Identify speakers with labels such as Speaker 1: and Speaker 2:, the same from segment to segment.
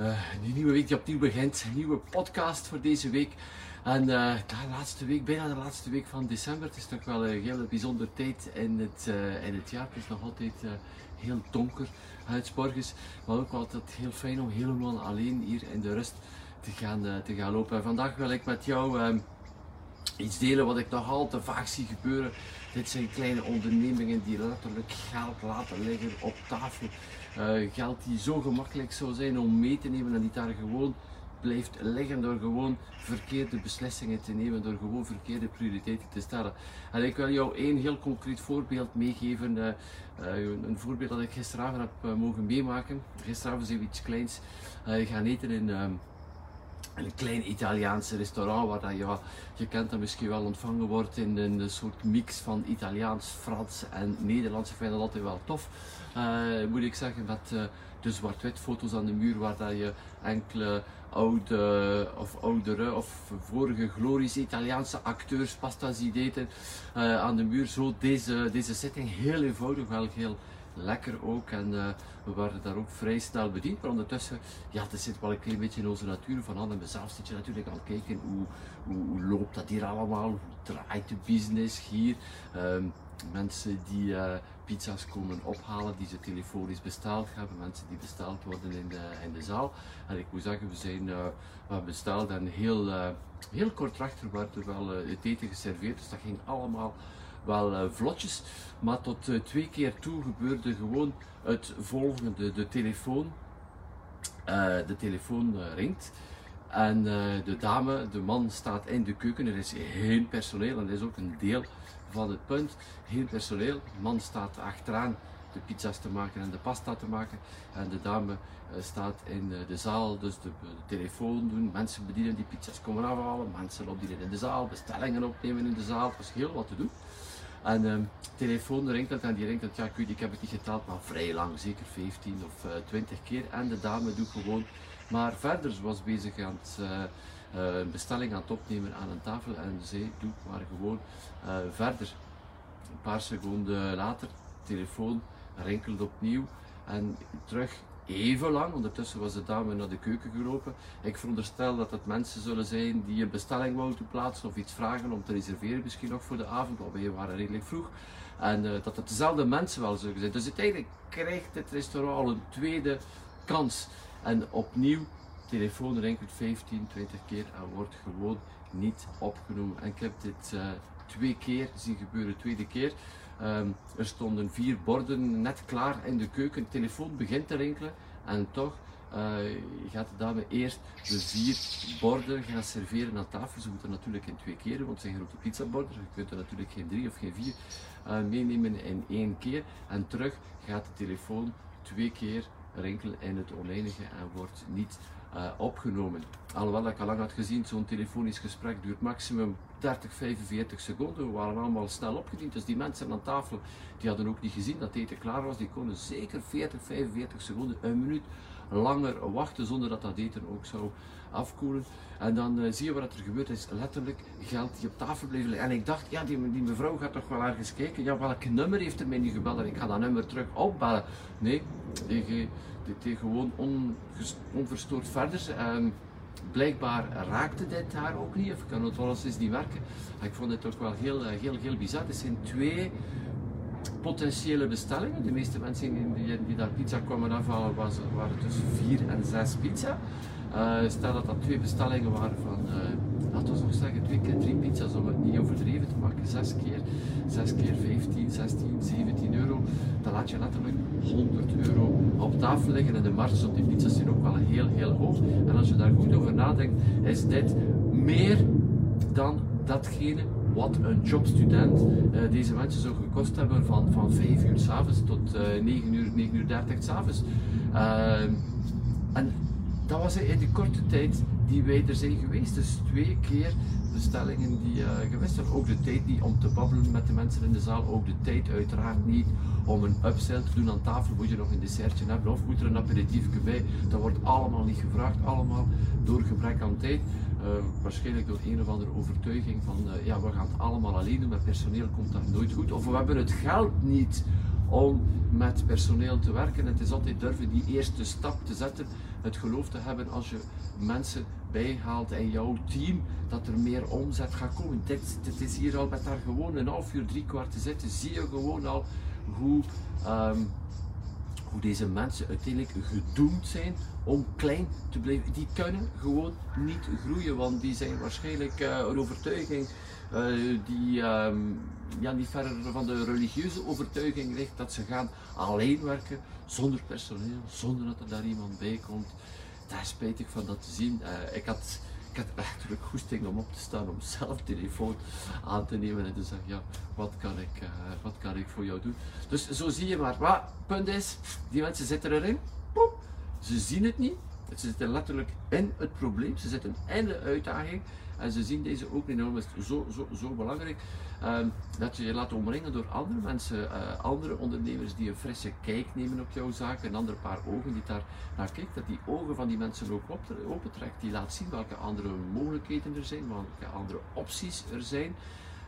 Speaker 1: uh, een nieuwe week die opnieuw begint, nieuwe podcast voor deze week. En uh, de laatste week, bijna de laatste week van december, het is toch wel een hele bijzondere tijd in het, in het jaar. Het is nog altijd heel donker morgens, maar ook altijd heel fijn om helemaal alleen hier in de rust te gaan, te gaan lopen. En vandaag wil ik met jou ehm, iets delen wat ik nog al te vaak zie gebeuren. Dit zijn kleine ondernemingen die letterlijk geld laten liggen op tafel. Uh, geld die zo gemakkelijk zou zijn om mee te nemen en die daar gewoon blijft liggen door gewoon verkeerde beslissingen te nemen, door gewoon verkeerde prioriteiten te stellen. En ik wil jou één heel concreet voorbeeld meegeven. Uh, uh, een voorbeeld dat ik gisteravond heb mogen meemaken. Gisteravond zijn we iets kleins gaan eten in ehm, een klein Italiaanse restaurant waar dat, ja, je kent dat misschien wel ontvangen wordt in een soort mix van Italiaans, Frans en Nederlands. Ik vind dat altijd wel tof, uh, moet ik zeggen, met uh, de zwart-wit foto's aan de muur waar dat je enkele oude of oudere of vorige glorieuze Italiaanse acteurs pasta ziet eten uh, aan de muur. Zo deze, deze setting heel eenvoudig, wel heel lekker ook en uh, we waren daar ook vrij snel bediend. Maar ondertussen, ja, het zit wel een klein beetje in onze natuur. Van aan en mezelf zit je natuurlijk al kijken hoe, hoe, hoe, loopt dat hier allemaal, hoe draait de business hier. Uh, mensen die uh, pizza's komen ophalen, die ze telefonisch besteld hebben, mensen die besteld worden in de, in de zaal. En ik moet zeggen, we zijn uh, besteld en heel, heel kort achter werd er wel het eten geserveerd. Dus dat ging allemaal wel uh, vlotjes. Maar tot uh, twee keer toe gebeurde gewoon het volgende. De telefoon, uh, de telefoon ringt. En de dame, de man staat in de keuken. Er is geen personeel en dat is ook een deel van het punt. Geen personeel. De man staat achteraan de pizza's te maken en de pasta te maken. En de dame staat in de zaal, dus de, telefoon doen. Mensen bedienen die pizza's komen afhalen. Mensen opdienen in de zaal, bestellingen opnemen in de zaal. Het was heel wat te doen. En de um, telefoon ringt het en die ringt het, ja ik heb het niet geteld, maar vrij lang, zeker 15 of uh, 20 keer. En de dame doet gewoon maar verder. Ze was bezig aan het, uh, uh, een bestelling aan het opnemen aan een tafel en zij doet maar gewoon verder. Een paar seconden later, telefoon rinkelt opnieuw en terug even lang. Ondertussen was de dame naar de keuken gelopen. Ik veronderstel dat het mensen zullen zijn die een bestelling wouden plaatsen of iets vragen om te reserveren, misschien nog voor de avond, want wij waren redelijk vroeg. En uh, dat het dezelfde mensen wel zullen zijn. Dus uiteindelijk krijgt het restaurant al een tweede kans. En opnieuw, telefoon rinkelt 15, 20 keer en wordt gewoon niet opgenomen. En ik heb dit uh, twee keer zien gebeuren, tweede keer. Um, er stonden vier borden net klaar in de keuken. De telefoon begint te rinkelen en toch uh, gaat de dame eerst de vier borden gaan serveren aan tafel. Ze moeten natuurlijk in twee keren, want het zijn grote pizzaborden. Je kunt er natuurlijk geen drie of geen vier uh, meenemen in één keer. En terug gaat de telefoon twee keer rinkelen in het oneindige en wordt niet uh, opgenomen. Alhoewel ik al lang had gezien, zo'n telefonisch gesprek duurt maximum 30, 45 seconden. We waren allemaal snel opgediend, dus die mensen aan tafel die hadden ook niet gezien dat het eten klaar was. Die konden zeker 40, 45 seconden, een minuut langer wachten zonder dat dat eten ook zou afkoelen. En dan uh, zie je wat er gebeurt is. Letterlijk geld die op tafel bleef liggen. En ik dacht, ja, die, die mevrouw gaat toch wel ergens kijken. Ja, welk nummer heeft er mij nu gebeld? En ik ga dat nummer terug opbellen. Nee, die, die gewoon on, onverstoord verder. Blijkbaar raakte dit haar ook niet, of kan het wel eens niet werken. Ik vond het toch wel heel, heel, heel bizar. Het zijn twee potentiële bestellingen. De meeste mensen die, die daar pizza kwamen afhalen was, waren tussen vier en zes pizza. Uh, stel dat dat twee bestellingen waren van, uh, laten we nog zeggen, twee keer drie pizza's om het niet overdreven te maken. Zes keer, zes keer 15, 16, 17 euro. Dan laat je letterlijk 100 euro op tafel liggen en de marges op die pizza's zijn ook wel heel, heel hoog. En als je daar goed over nadenkt, is dit meer dan datgene wat een jobstudent uh, deze mensen zou gekost hebben van, van 5 uur s'avonds tot uh, 9 uur, 9 uur 30 s'avonds. Uh, en dat was in de korte tijd die wij er zijn geweest. Dus twee keer bestellingen die uh, geweest zijn. Ook de tijd niet om te babbelen met de mensen in de zaal. Ook de tijd uiteraard niet om een upsell te doen aan tafel. Moet je nog een dessertje hebben of moet er een aperitiefje bij. Dat wordt allemaal niet gevraagd. Allemaal door gebrek aan tijd. Uh, waarschijnlijk door een of andere overtuiging van uh, ja, we gaan het allemaal alleen doen. Met personeel komt dat nooit goed. Of we hebben het geld niet om met personeel te werken. Het is altijd durven die eerste stap te zetten. Het geloof te hebben als je mensen bijhaalt in jouw team, dat er meer omzet gaat komen. Dit, dit is hier al met daar gewoon een half uur, drie kwart te zitten, zie je gewoon al hoe, um, hoe deze mensen uiteindelijk gedoemd zijn om klein te blijven. Die kunnen gewoon niet groeien, want die zijn waarschijnlijk uh, een overtuiging uh, die um, ja, niet verder van de religieuze overtuiging ligt dat ze gaan alleen werken, zonder personeel, zonder dat er daar iemand bij komt. Daar spijt ik van dat te zien. Uh, ik had ik had eigenlijk goesting om op te staan, om zelf telefoon aan te nemen en te zeggen, ja, wat kan ik, uh, wat kan ik voor jou doen? Dus zo zie je maar. Maar punt is, die mensen zitten erin, ze zien het niet, ze zitten letterlijk in het probleem, ze zitten in de uitdaging en ze zien deze ook enorm. Is zo, zo, zo belangrijk um, dat je je laat omringen door andere mensen, uh, andere ondernemers die een frisse kijk nemen op jouw zaak, een ander paar ogen die daar naar kijkt, dat die ogen van die mensen ook opentrekt, die laat zien welke andere mogelijkheden er zijn, welke andere opties er zijn.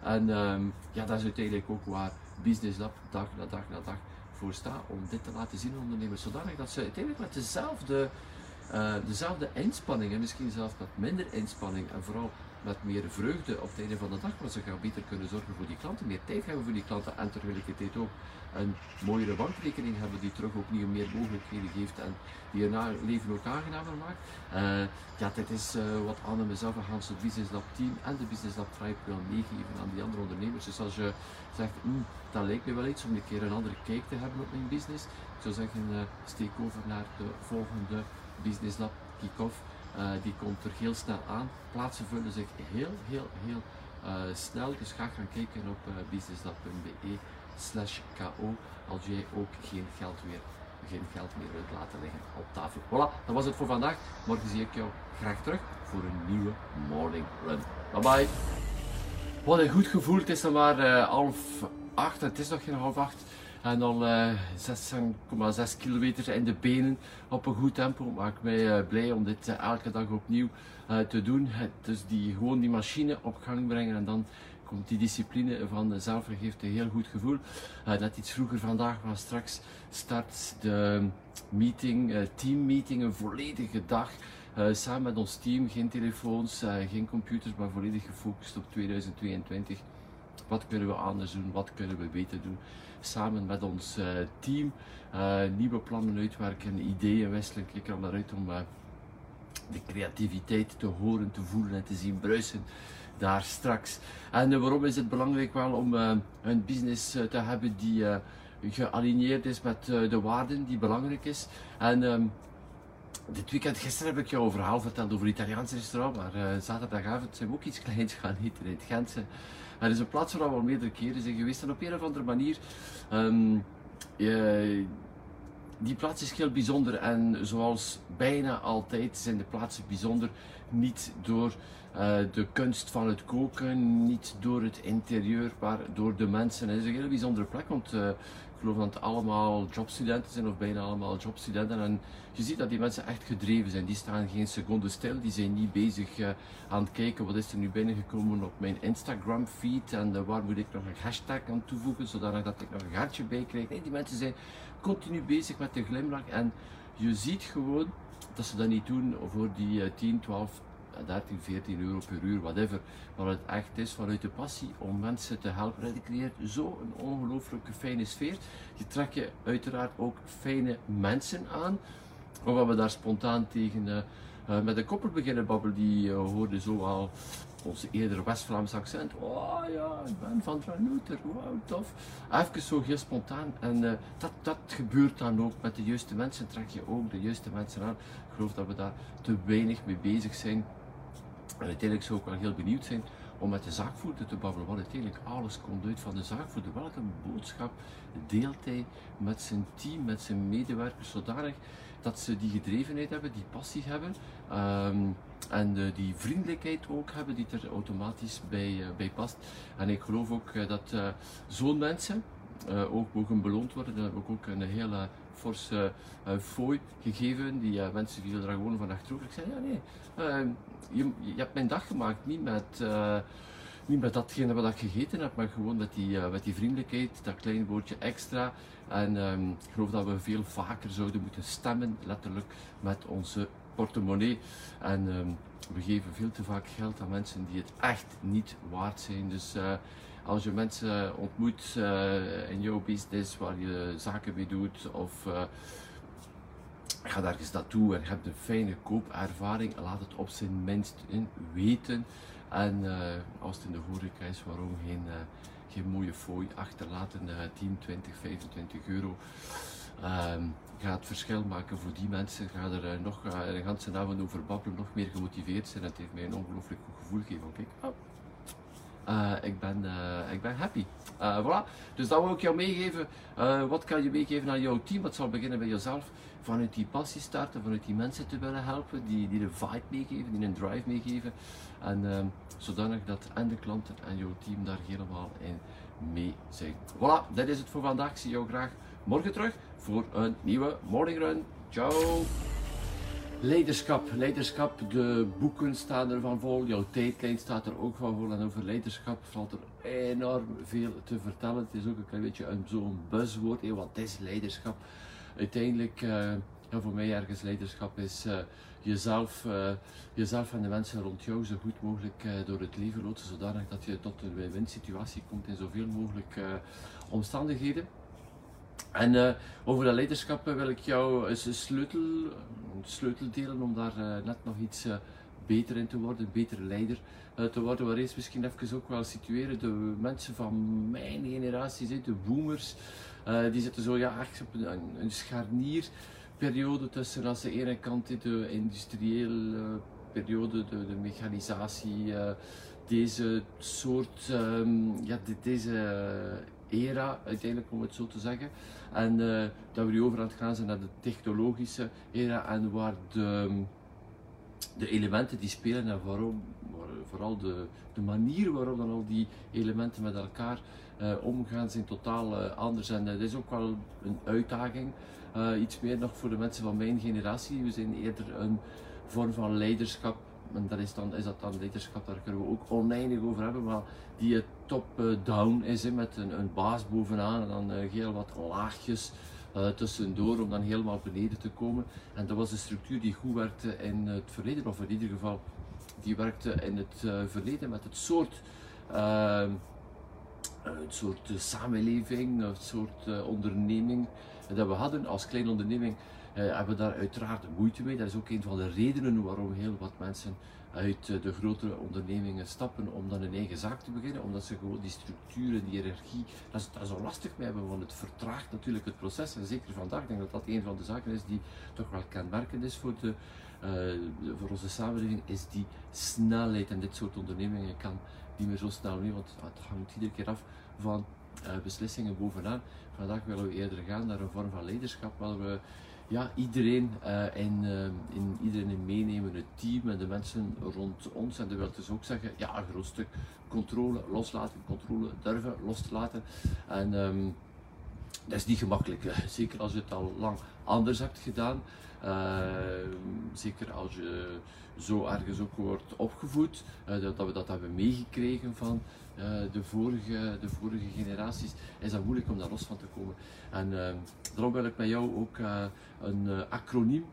Speaker 1: En um, ja, dat is uiteindelijk ook waar Business Lab dag na dag na dag voor staat, om dit te laten zien aan ondernemers, zodanig dat ze uiteindelijk met dezelfde uh, dezelfde inspanning en misschien zelfs met minder inspanning en vooral met meer vreugde op het einde van de dag, maar ze gaan beter kunnen zorgen voor die klanten, meer tijd hebben voor die klanten en tegelijkertijd ook een mooiere bankrekening hebben die terug opnieuw meer mogelijkheden geeft en die hun leven ook aangenamer maakt. Uh, ja, dit is uh, wat Anne, mezelf en Hans het Business Lab team en de Business Lab Tribe wil meegeven aan die andere ondernemers. Dus als je zegt, mm, dat lijkt me wel iets om een keer een andere kijk te hebben op mijn business, ik zou zeggen, steek over naar de volgende Business Lab kick-off. Uh, die komt er heel snel aan. Plaatsen vullen zich heel, heel, heel uh, snel. Dus ga gaan kijken op uh, businesslab.be slash ko als jij ook geen geld, weer, geen geld meer wilt laten liggen op tafel. Voilà, dat was het voor vandaag. Morgen zie ik jou graag terug voor een nieuwe morning run. Bye bye. Wat een goed gevoel. Het is dan maar half acht. Het is nog geen half acht. En al uh, 6,6 kilometer in de benen op een goed tempo. Maakt mij uh, blij om dit uh, elke dag opnieuw te doen. Dus die, gewoon die machine op gang brengen en dan komt die discipline van zelfvergeeft een heel goed gevoel. net iets vroeger vandaag, maar straks start de meeting, teammeeting, een volledige dag. samen met ons team, geen telefoons, geen computers, maar volledig gefocust op 2022. Wat kunnen we anders doen? Wat kunnen we beter doen? Samen met ons uh, team uh, nieuwe plannen uitwerken, ideeën wisselen. Ik kijk er naar uit om uh, de creativiteit te horen, te voelen en te zien bruisen daar straks. En waarom is het belangrijk wel om een business te hebben die gealigneerd is met de waarden die belangrijk is. En um, dit weekend, gisteren heb ik jou een verhaal verteld over het Italiaanse restaurant, maar zaterdagavond zijn we ook iets kleins gaan eten in het Gentse. Er is een plaats waar we al meerdere keren zijn geweest en op een of andere manier. Je, die plaats is heel bijzonder en zoals bijna altijd zijn de plaatsen bijzonder niet door uh, de kunst van het koken, niet door het interieur, maar door de mensen. Het is een hele bijzondere plek, want ik geloof dat het allemaal jobstudenten zijn, of bijna allemaal jobstudenten. En je ziet dat die mensen echt gedreven zijn. Die staan geen seconde stil. Die zijn niet bezig uh, aan het kijken wat is er nu binnengekomen op mijn Instagram feed. En uh, waar moet ik nog een hashtag aan toevoegen, zodat ik nog een hartje bij krijg. Nee, die mensen zijn continu bezig met de glimlach. En je ziet gewoon dat ze dat niet doen voor die uh, 10, 12, 13, 14 euro per uur, whatever. Maar het echt is vanuit de passie om mensen te helpen. En die creëert zo een ongelooflijke fijne sfeer. Je trekt je uiteraard ook fijne mensen aan. Omdat we daar spontaan tegen uh, uh, met een koppel beginnen babbelen, die uh, hoorde zo al onze eerder West-Vlaams accent. Oh ja, ik ben van Dranuter, wow, tof. Even zo heel spontaan. En dat, dat gebeurt dan ook met de juiste mensen. Trek je ook de juiste mensen aan. Ik geloof dat we daar te weinig mee bezig zijn. En uiteindelijk zou ik wel heel benieuwd zijn om met de zaakvoerder te babbelen, want uiteindelijk alles komt uit van de zaakvoerder. Welke boodschap deelt hij met zijn team, met zijn medewerkers, zodanig dat ze die gedrevenheid hebben, die passie hebben. Ehm, en die vriendelijkheid ook hebben die er automatisch bij, bij past. En ik geloof ook dat zo'n mensen ook mogen beloond worden. Dat ik ook een hele forse fooi gegeven. Die mensen vielen er gewoon van achterover. Ik zei, ja nee, ehm, je, hebt mijn dag gemaakt, niet met niet met datgene wat ik gegeten heb, maar gewoon met die, uh, met die vriendelijkheid, dat kleine woordje extra. En um, ik geloof dat we veel vaker zouden moeten stemmen, letterlijk, met onze portemonnee. En um, we geven veel te vaak geld aan mensen die het echt niet waard zijn. Dus uh, als je mensen ontmoet uh, in jouw business waar je zaken mee doet, of ga daar eens naartoe en heb een fijne koopervaring, laat het op zijn minst in weten. En uh, als het in de horeca is, waarom geen, geen mooie fooi achterlaten, uh, 10, 20, 25 euro. Um, ga het verschil maken voor die mensen. Ga er nog een ganse avond over babbelen, nog meer gemotiveerd zijn. Het heeft mij een ongelooflijk goed gevoel gegeven. Kijk. Uh, ik, ben, uh, ik ben happy. Uh, voilà. Dus dat wil ik jou meegeven. wat kan je meegeven aan jouw team? Dat zal beginnen bij jezelf. Vanuit die passie starten, vanuit die mensen te willen helpen, die, die een vibe meegeven, die een drive meegeven. En uh, zodanig dat en de klanten en jouw team daar helemaal in mee zijn. Voilà, dat is het voor vandaag. Ik zie jou graag morgen terug voor een nieuwe morning run. Ciao! Leiderschap, leiderschap, de boeken staan er van vol, jouw tijdlijn staat er ook van vol en over leiderschap valt er enorm veel te vertellen. Het is ook een klein beetje zo'n buzzwoord, wat is leiderschap? Uiteindelijk, ja, voor mij ergens leiderschap is uh, jezelf, uh, jezelf en de mensen rond jou zo goed mogelijk door het leven loodsen, zodanig dat je tot een win-win situatie komt in zoveel mogelijk omstandigheden. En uh, over dat leiderschap wil ik jou eens een sleutel, een delen om daar uh, net nog iets beter in te worden, een betere leider te worden. Waar eens misschien even ook wel situeren, de mensen van mijn generatie, de boomers, die zitten zo ja, echt op een, een scharnierperiode tussen aan de ene kant de industriële periode, de, de mechanisatie, deze soort, um, ja, de, deze era, uiteindelijk om het zo te zeggen. En uh, dat we nu over het gaan zijn naar de technologische era en waar de, de elementen die spelen en waarom, vooral de, de manier waarop dan al die elementen met elkaar uh, omgaan zijn totaal uh, anders. En dat is ook wel een uitdaging. iets meer nog voor de mensen van mijn generatie. We zijn eerder een vorm van leiderschap en dat is, dan, is dat dan leiderschap, daar kunnen we ook oneindig over hebben, maar die top-down is, he, met een, een, baas bovenaan en dan uh, heel wat laagjes uh, tussendoor om dan helemaal beneden te komen. En dat was een structuur die goed werkte in het verleden, of in ieder geval die werkte in het uh, verleden met het soort, ehm, het soort samenleving, het soort onderneming dat we hadden als kleine onderneming uh, hebben daar uiteraard moeite mee. Dat is ook een van de redenen waarom heel wat mensen uit eh, de grotere ondernemingen stappen om dan een eigen zaak te beginnen, omdat ze gewoon die structuren, die hiërarchie, dat is, is zo lastig mee hebben, want het vertraagt natuurlijk het proces. En zeker vandaag, ik denk dat dat een van de zaken is die toch wel kenmerkend is voor, de, uh, voor onze samenleving, is die snelheid. En dit soort ondernemingen kan niet meer zo snel mee, want het hangt iedere keer af van uh, beslissingen bovenaan. Vandaag willen we eerder gaan naar een vorm van leiderschap, waar we ja, iedereen uh, in, uh, in iedereen meenemen, het team en de mensen rond ons. En dat wil dus ook zeggen, ja, een groot stuk controle loslaten, controle durven los te laten. En um, dat is niet gemakkelijk, zeker als je het al lang anders hebt gedaan. Uh, zeker als je zo ergens ook wordt opgevoed, uh, dat, we dat hebben meegekregen van uh, de, vorige, de vorige generaties, is dat moeilijk om daar los van te komen. En daarom wil ik met jou ook een acroniem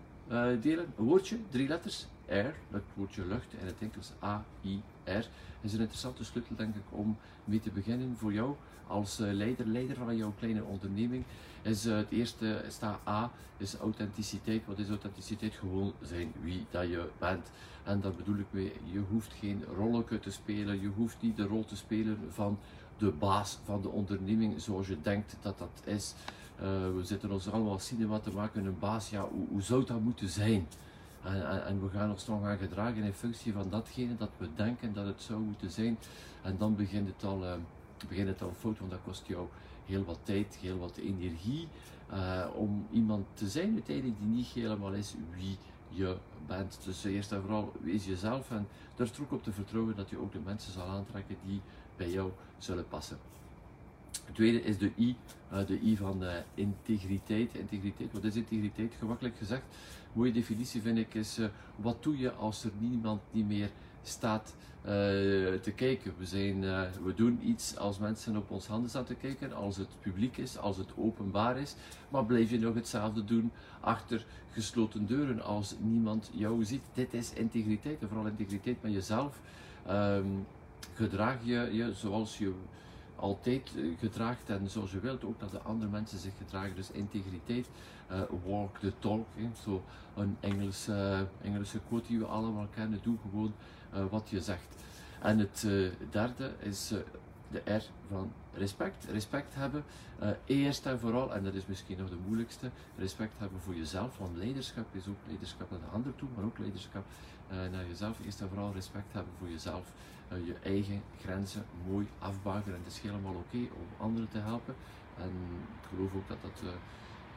Speaker 1: delen, een woordje, drie letters, R, dat woordje lucht in het Engels A-I-R, is een interessante sleutel denk ik om mee te beginnen voor jou als leider, leider van jouw kleine onderneming is uh, het eerste, staat A, is authenticiteit. Wat is authenticiteit? Gewoon zijn wie dat je bent. En daar bedoel ik mee, je hoeft geen rolletje te spelen, je hoeft niet de rol te spelen van de baas van de onderneming zoals je denkt dat dat is. We zitten ons allemaal cinema te maken, een baas, ja, hoe, hoe zou dat moeten zijn? En, we gaan ons nog gaan gedragen in functie van datgene dat we denken dat het zou moeten zijn. En dan begint het al, uh, begint het al fout, want dat kost jou heel wat tijd, heel wat energie. om iemand te zijn uiteindelijk die niet helemaal is wie je bent. Dus eerst en vooral wees jezelf en durf er op te vertrouwen dat je ook de mensen zal aantrekken die bij jou zullen passen. Het tweede is de I, uh, de I van uh, integriteit. Integriteit, wat is integriteit? Gemakkelijk gezegd, mooie definitie vind ik is, uh, wat doe je als er niemand niet meer staat te kijken? We, zijn, we doen iets als mensen op ons handen staan te kijken, als het publiek is, als het openbaar is, maar blijf je nog hetzelfde doen achter gesloten deuren als niemand jou ziet? Dit is integriteit, en vooral integriteit met jezelf. Um, gedraag je je zoals je altijd eh, gedraagt en zoals je wilt ook dat de andere mensen zich gedragen. Dus integriteit, uh, walk the talk, zo een Engelse, Engelse quote die we allemaal kennen. Doe gewoon wat je zegt. En het derde is de R van respect. Respect hebben, eerst en vooral, en dat is misschien nog de moeilijkste, respect hebben voor jezelf. Want leiderschap is ook leiderschap naar de ander toe, maar ook leiderschap naar jezelf. Eerst en vooral respect hebben voor jezelf. Eh, je eigen grenzen mooi afbouwen. En het is helemaal oké om anderen te helpen. En ik geloof ook dat dat eh,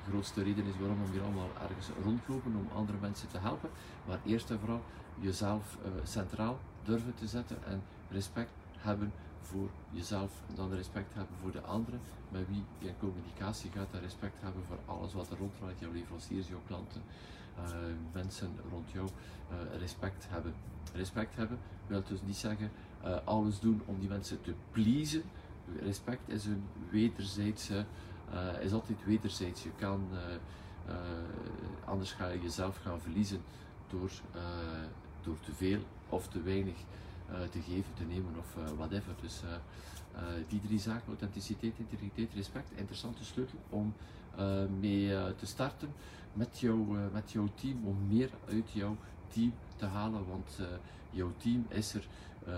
Speaker 1: de grootste reden is waarom we hier allemaal ergens rondlopen om andere mensen te helpen. Maar eerst en vooral jezelf uh, centraal durven te zetten en respect hebben voor jezelf. En dan respect hebben voor de anderen met wie je in communicatie gaat. En respect hebben voor alles wat er ronddraait, jouw leveranciers, jouw klanten, mensen rond jou. Uh, respect hebben. Respect hebben wil dus niet zeggen uh, alles doen om die mensen te pleasen. Respect is een wederzijdse, uh, is altijd wederzijds. Je kan, anders ga je jezelf gaan verliezen door, door te veel of te weinig te geven, te nemen of whatever. Dus die drie zaken, authenticiteit, integriteit, respect, interessante sleutel om mee te starten met, met jouw team, om meer uit jouw team te halen, want jouw team is er uh,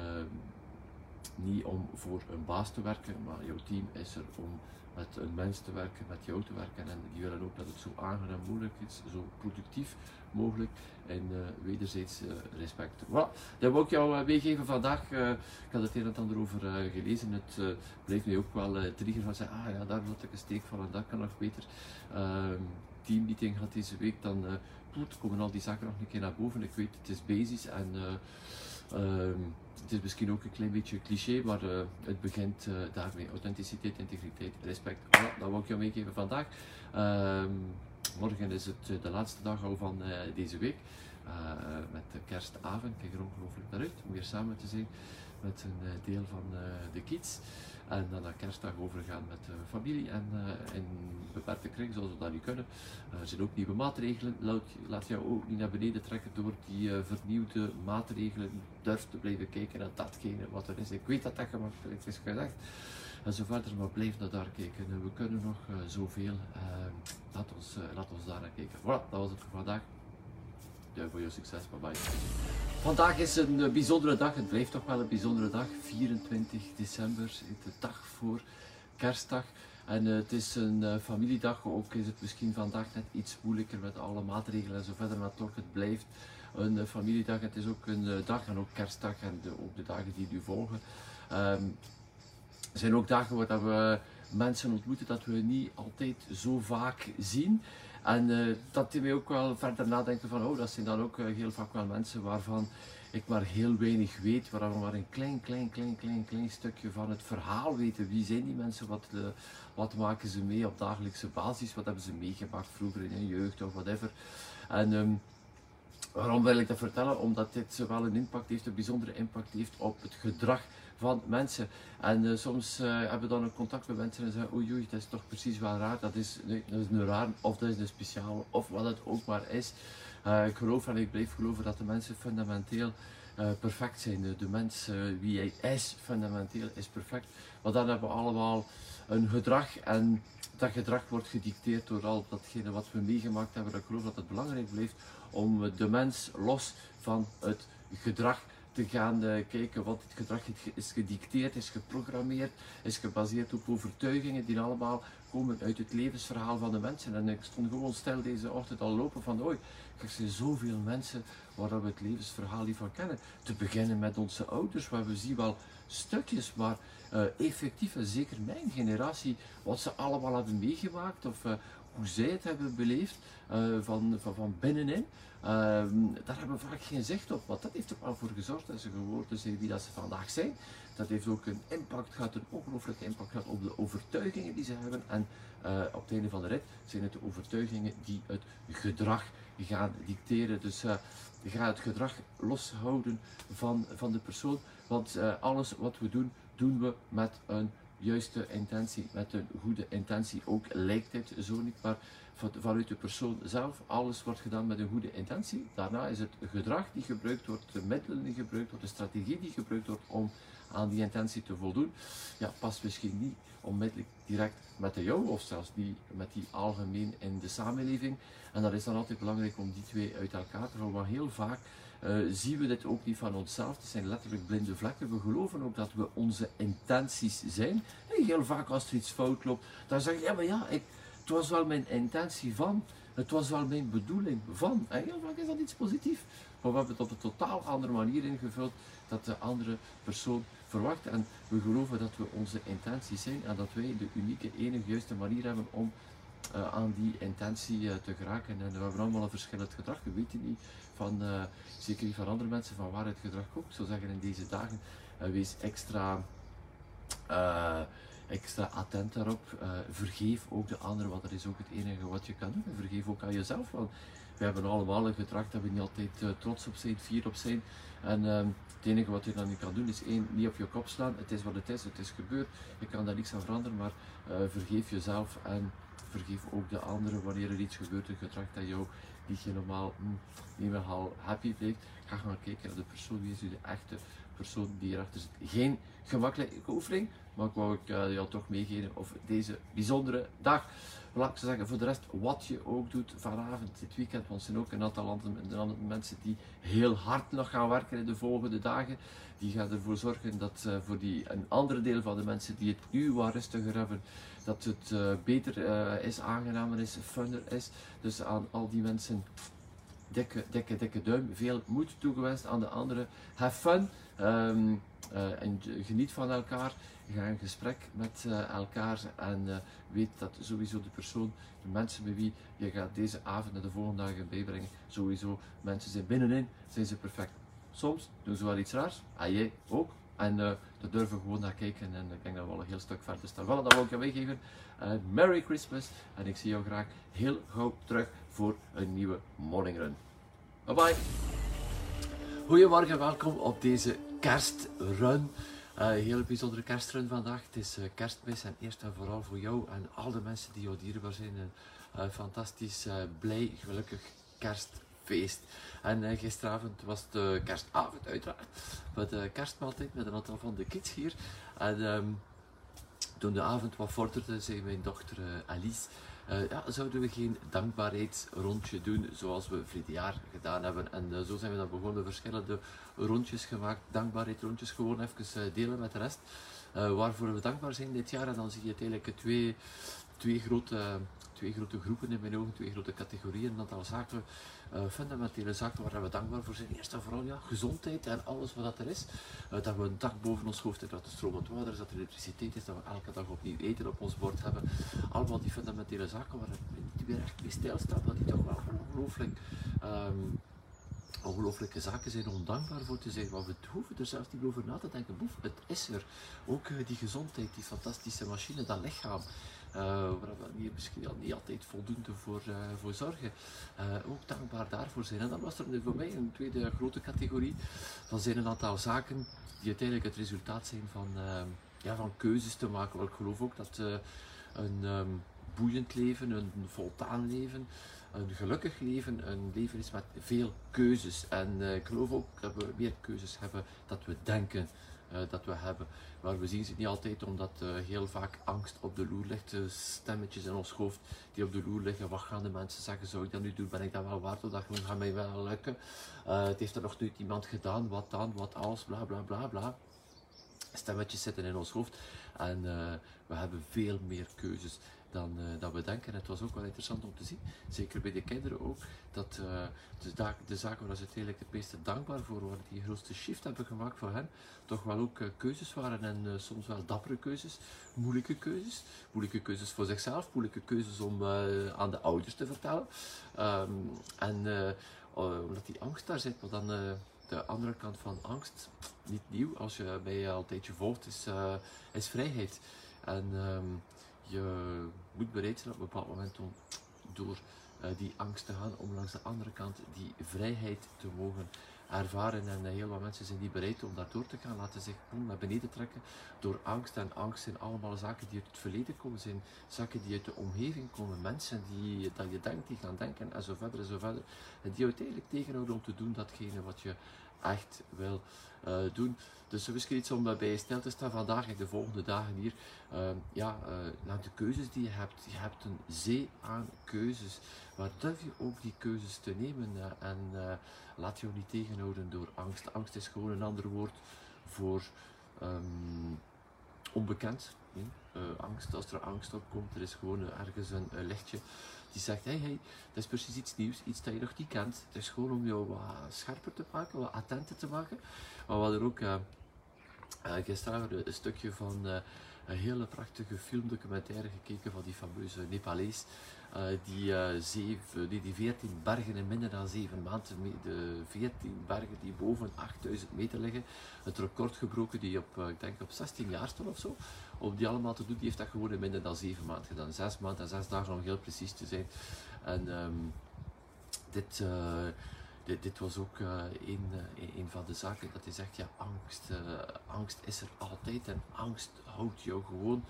Speaker 1: niet om voor een baas te werken, maar jouw team is er om met een mens te werken, met jou te werken. En die willen ook dat het zo aangenaam mogelijk is, zo productief mogelijk en uh, wederzijds uh, respect. Voilà, dat wil ik jou uh, meegeven vandaag. ik had het een en ander over gelezen. Het blijft mij ook wel trigger van zeggen, ah ja, daar wil ik een steek van en dat kan nog beter. Ehm, teammeeting had deze week, dan komen al die zaken nog een keer naar boven. Ik weet, het is basis en Ehm, het is misschien ook een klein beetje cliché, maar het begint uh, daarmee. Authenticiteit, integriteit, respect. Dat wil ik jou meegeven vandaag. Uh, morgen is het eh, de laatste dag al van deze week. met de kerstavond. Kijk er ongelooflijk naar uit om weer samen te zijn met een deel van de kids. En dan naar kerstdag overgaan met de familie en uh, in beperkte kring, zoals we dat nu kunnen. Er zijn ook nieuwe maatregelen. Laat, laat jou ook niet naar beneden trekken door die vernieuwde maatregelen. Durf te blijven kijken naar datgene wat er is. Ik weet dat dat gemakkelijk is gezegd. En zo verder, maar blijf naar daar kijken. We kunnen nog zoveel. laat, ons, laat ons daar naar kijken. Voilà, dat was het voor vandaag ja, voor je succes. Bye bye. Vandaag is een eh, bijzondere dag. Het blijft toch wel een bijzondere dag. 24 december, de dag voor kerstdag. En het is een familiedag, ook is het misschien vandaag net iets moeilijker met alle maatregelen en zo verder, maar toch, het blijft een familiedag. Het is ook een dag en ook kerstdag en ook de dagen die nu volgen. Um, er zijn ook dagen waar we mensen ontmoeten dat we niet altijd zo vaak zien. En uh, dat die mij ook wel verder nadenken van, oh, dat zijn dan ook uh, heel vaak wel mensen waarvan ik maar heel weinig weet, waarvan we maar een klein, klein, klein, klein, klein stukje van het verhaal weten. Wie zijn die mensen? Wat, uh, wat maken ze mee op dagelijkse basis? Wat hebben ze meegemaakt vroeger in hun jeugd of whatever? En um, waarom wil ik dat vertellen? Omdat dit zowel een impact heeft, een bijzondere impact heeft op het gedrag van mensen. En uh, soms uh, hebben we dan een contact met mensen en zeggen, oei dat is toch precies wel raar, dat is, dat is een raar, of dat is een speciaal, of wat het ook maar is. Uh, ik geloof en ik blijf geloven dat de mensen fundamenteel perfect zijn. De mens, wie hij is, fundamenteel is perfect. Maar dan hebben we allemaal een gedrag en dat gedrag wordt gedicteerd door al datgene wat we meegemaakt hebben. Ik geloof dat het belangrijk blijft om de mens los van het gedrag te gaan uh, kijken wat dit gedrag is gedicteerd, is geprogrammeerd, is gebaseerd op overtuigingen die allemaal komen uit het levensverhaal van de mensen. En ik stond gewoon stil deze ochtend al lopen van, oei, er zijn zoveel mensen waar we het levensverhaal niet van kennen. Te beginnen met onze ouders, waar we zien wel stukjes, maar uh, effectief, en zeker mijn generatie, wat ze allemaal hebben meegemaakt, of uh, hoe zij het hebben beleefd van, van, van binnenin. Ehm, daar hebben we vaak geen zicht op, want dat heeft er wel voor gezorgd dat ze geworden zijn wie dat ze vandaag zijn. Dat heeft ook een impact gehad, een ongelooflijke impact gehad op de overtuigingen die ze hebben. En uh, op het einde van de rit zijn het de overtuigingen die het gedrag gaan dicteren. Dus uh, ga het gedrag loshouden van, van de persoon. Want alles wat we doen, doen we met een juiste intentie, met een goede intentie. Ook lijkt het zo niet, maar vanuit de persoon zelf, alles wordt gedaan met een goede intentie. Daarna is het gedrag die gebruikt wordt, de middelen die gebruikt worden, de strategie die gebruikt wordt om aan die intentie te voldoen, ja, past misschien niet onmiddellijk direct met de jou of zelfs niet met die algemeen in de samenleving. En dat is dan altijd belangrijk om die twee uit elkaar te houden. Want heel vaak zien we dit ook niet van onszelf. Het zijn letterlijk blinde vlekken. We geloven ook dat we onze intenties zijn. En heel vaak als er iets fout loopt, dan zeg je, ja maar ja, ik, het was wel mijn intentie van. Het was wel mijn bedoeling van. En heel vaak is dat iets positiefs. Maar we hebben het op een totaal andere manier ingevuld dat de andere persoon verwacht. En we geloven dat we onze intenties zijn en dat wij de unieke, enige juiste manier hebben om uh, aan die intentie uh, te geraken. En we hebben allemaal een verschillend gedrag. We weten niet van, uh, zeker niet van andere mensen, van waar het gedrag komt. Ik zou zeggen in deze dagen, wees extra extra attent daarop. Vergeef ook de anderen, want dat is ook het enige wat je kan doen. En vergeef ook aan jezelf, want we hebben allemaal een gedrag dat we niet altijd trots op zijn, fier op zijn. En uh, het enige wat je dan niet kan doen is één, niet op je kop slaan. Het is wat het is, het is gebeurd. Je kan daar niks aan veranderen, maar vergeef jezelf en vergeef ook de anderen wanneer er iets gebeurt, een gedrag dat jou niet helemaal hm, niet meer happy blijft. Ga gaan kijken naar de persoon, wie is de echte persoon die hierachter zit. Geen gemakkelijke oefening, maar ik wou ik uh, jou toch meegeven of deze bijzondere dag. Laat ik zeggen, voor de rest, wat je ook doet vanavond, dit weekend, want er zijn ook een aantal andere mensen die heel hard nog gaan werken in de volgende dagen. Die gaan ervoor zorgen dat uh, voor die, een andere deel van de mensen die het nu wat rustiger hebben, dat het uh, beter uh, is, aangenamer is, funner is. Dus aan al die mensen, dikke, dikke, dikke duim. Veel moed toegewenst aan de anderen. Have fun. Um, uh, en geniet van elkaar. Ga in gesprek met elkaar en weet dat sowieso de persoon, de mensen met wie je gaat deze avond en de volgende dagen bijbrengen, sowieso mensen zijn binnenin, zijn ze perfect. Soms doen ze wel iets raars, en jij ook. En uh, daar durven we gewoon naar kijken en ik denk dat we al een heel stuk verder staan. Voilà, dat wil ik je meegeven. Merry Christmas en ik zie jou graag heel gauw terug voor een nieuwe morning run. Bye bye. Goedemorgen, welkom op deze kerstrun. Uh, een heel bijzondere kerstrun vandaag. Het is kerstmis en eerst en vooral voor jou en al de mensen die jou dierbaar zijn. Een fantastisch, blij, gelukkig kerstfeest. En gisteravond was de kerstavond uiteraard. Met de kerstmaaltijd met een aantal van de kids hier. En um, toen de avond wat vorderde, zei mijn dochter Alice uh, ja, zouden we geen dankbaarheidsrondje doen zoals we vorig jaar gedaan hebben. En zo zijn we dan begonnen, verschillende rondjes gemaakt, dankbaarheidsrondjes, gewoon even delen met de rest. waarvoor we dankbaar zijn dit jaar. En dan zie je het eigenlijk twee, twee grote twee grote groepen in mijn ogen, twee grote categorieën. Een aantal zaken, uh, fundamentele zaken waar we dankbaar voor zijn. Eerst en vooral ja, gezondheid en alles wat dat er is. Uh, dat we een dak boven ons hoofd hebben, dat er stromend water is, dat er elektriciteit is, dat we elke dag opnieuw eten op ons bord hebben. Allemaal die fundamentele zaken waar we niet weer echt mee stilstaan, dat die toch wel ongelooflijk... Um, ongelooflijke zaken zijn om dankbaar voor te zijn. Want we hoeven er zelfs niet over na te denken. Boef, het is er. Ook uh, die gezondheid, die fantastische machine, dat lichaam. Uh, waar we hier misschien al niet altijd voldoende voor, uh, voor zorgen. Uh, ook dankbaar daarvoor zijn. En dan was er voor mij een tweede grote categorie. Dan zijn een aantal zaken die uiteindelijk het resultaat zijn van, ja, van keuzes te maken. Ik geloof ook dat een um, boeiend leven, een voldaan leven, een gelukkig leven een leven is met veel keuzes. En ik geloof ook dat we meer keuzes hebben dat we denken dat we hebben. Maar we zien ze niet altijd omdat uh, heel vaak angst op de loer ligt. Uh, stemmetjes in ons hoofd die op de loer liggen. Wat gaan de mensen zeggen? Zou ik dat nu doen? Ben ik dat wel waard? Dat gaat mij wel lukken. het heeft er nog nooit iemand gedaan. Wat dan? Wat als? Bla bla bla bla. Stemmetjes zitten in ons hoofd. En we hebben veel meer keuzes dan, we denken. En het was ook wel interessant om te zien, zeker bij de kinderen ook, dat uh, de, de zaken waar ze uiteindelijk het meeste dankbaar voor waren, die grootste shift hebben gemaakt voor hen, toch wel ook uh, keuzes waren en soms wel dappere keuzes, moeilijke keuzes. Moeilijke keuzes voor zichzelf, moeilijke keuzes om aan de ouders te vertellen. Um, en omdat die angst daar zit, maar dan de andere kant van angst, niet nieuw, als je mij al een tijdje volgt, is, is vrijheid. En um, je moet bereid zijn op een bepaald moment om door uh, die angst te gaan, om langs de andere kant die vrijheid te mogen ervaren. En uh, heel wat mensen zijn niet bereid om daar door te gaan, laten zich gewoon naar beneden trekken door angst. En angst zijn allemaal zaken die uit het verleden komen, zijn zaken die uit de omgeving komen, mensen die dat je denkt, die gaan denken en zo verder en zo verder. En die uiteindelijk tegenhouden om te doen datgene wat je echt wil uh, doen. Dus misschien iets om bij stil te staan vandaag en de volgende dagen hier. Uh, ja, naar de keuzes die je hebt. Je hebt een zee aan keuzes. Waar durf je ook die keuzes te nemen? en laat je ook niet tegenhouden door angst. Angst is gewoon een ander woord voor um, onbekend. Angst, als er angst opkomt, er is gewoon ergens een lichtje die zegt, hey, hey, dat is precies iets nieuws, iets dat je nog niet kent. Het is gewoon om jou wat scherper te maken, wat attenter te maken. Maar we hadden ook uh, gisteren een stukje van uh, een hele prachtige filmdocumentaire gekeken van die fameuze Nepalees. Uh, die, uh, zeven, die, die 14 bergen in minder dan 7 maanden, de 14 bergen die boven 8000 meter liggen, het record gebroken die op, uh, ik denk op 16 jaar stond of zo, om die allemaal te doen, die heeft dat gewoon in minder dan 7 maanden gedaan. 6 maanden en 6 dagen om heel precies te zijn. En um, dit, dit, was ook een, een van de zaken dat hij zegt, ja angst, angst is er altijd en angst houdt jou gewoon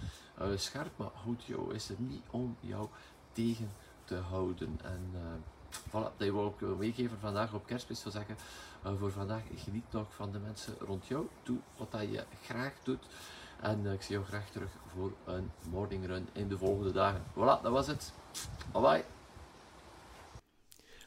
Speaker 1: scherp, maar houdt jou, is er niet om jou tegen te houden. En voilà, dat wil ik meegeven vandaag op kerstmis. zou zeggen, voor vandaag geniet nog van de mensen rond jou. Doe wat dat je graag doet. En ik zie jou graag terug voor een morning run in de volgende dagen. Voilà, dat was het. Bye bye.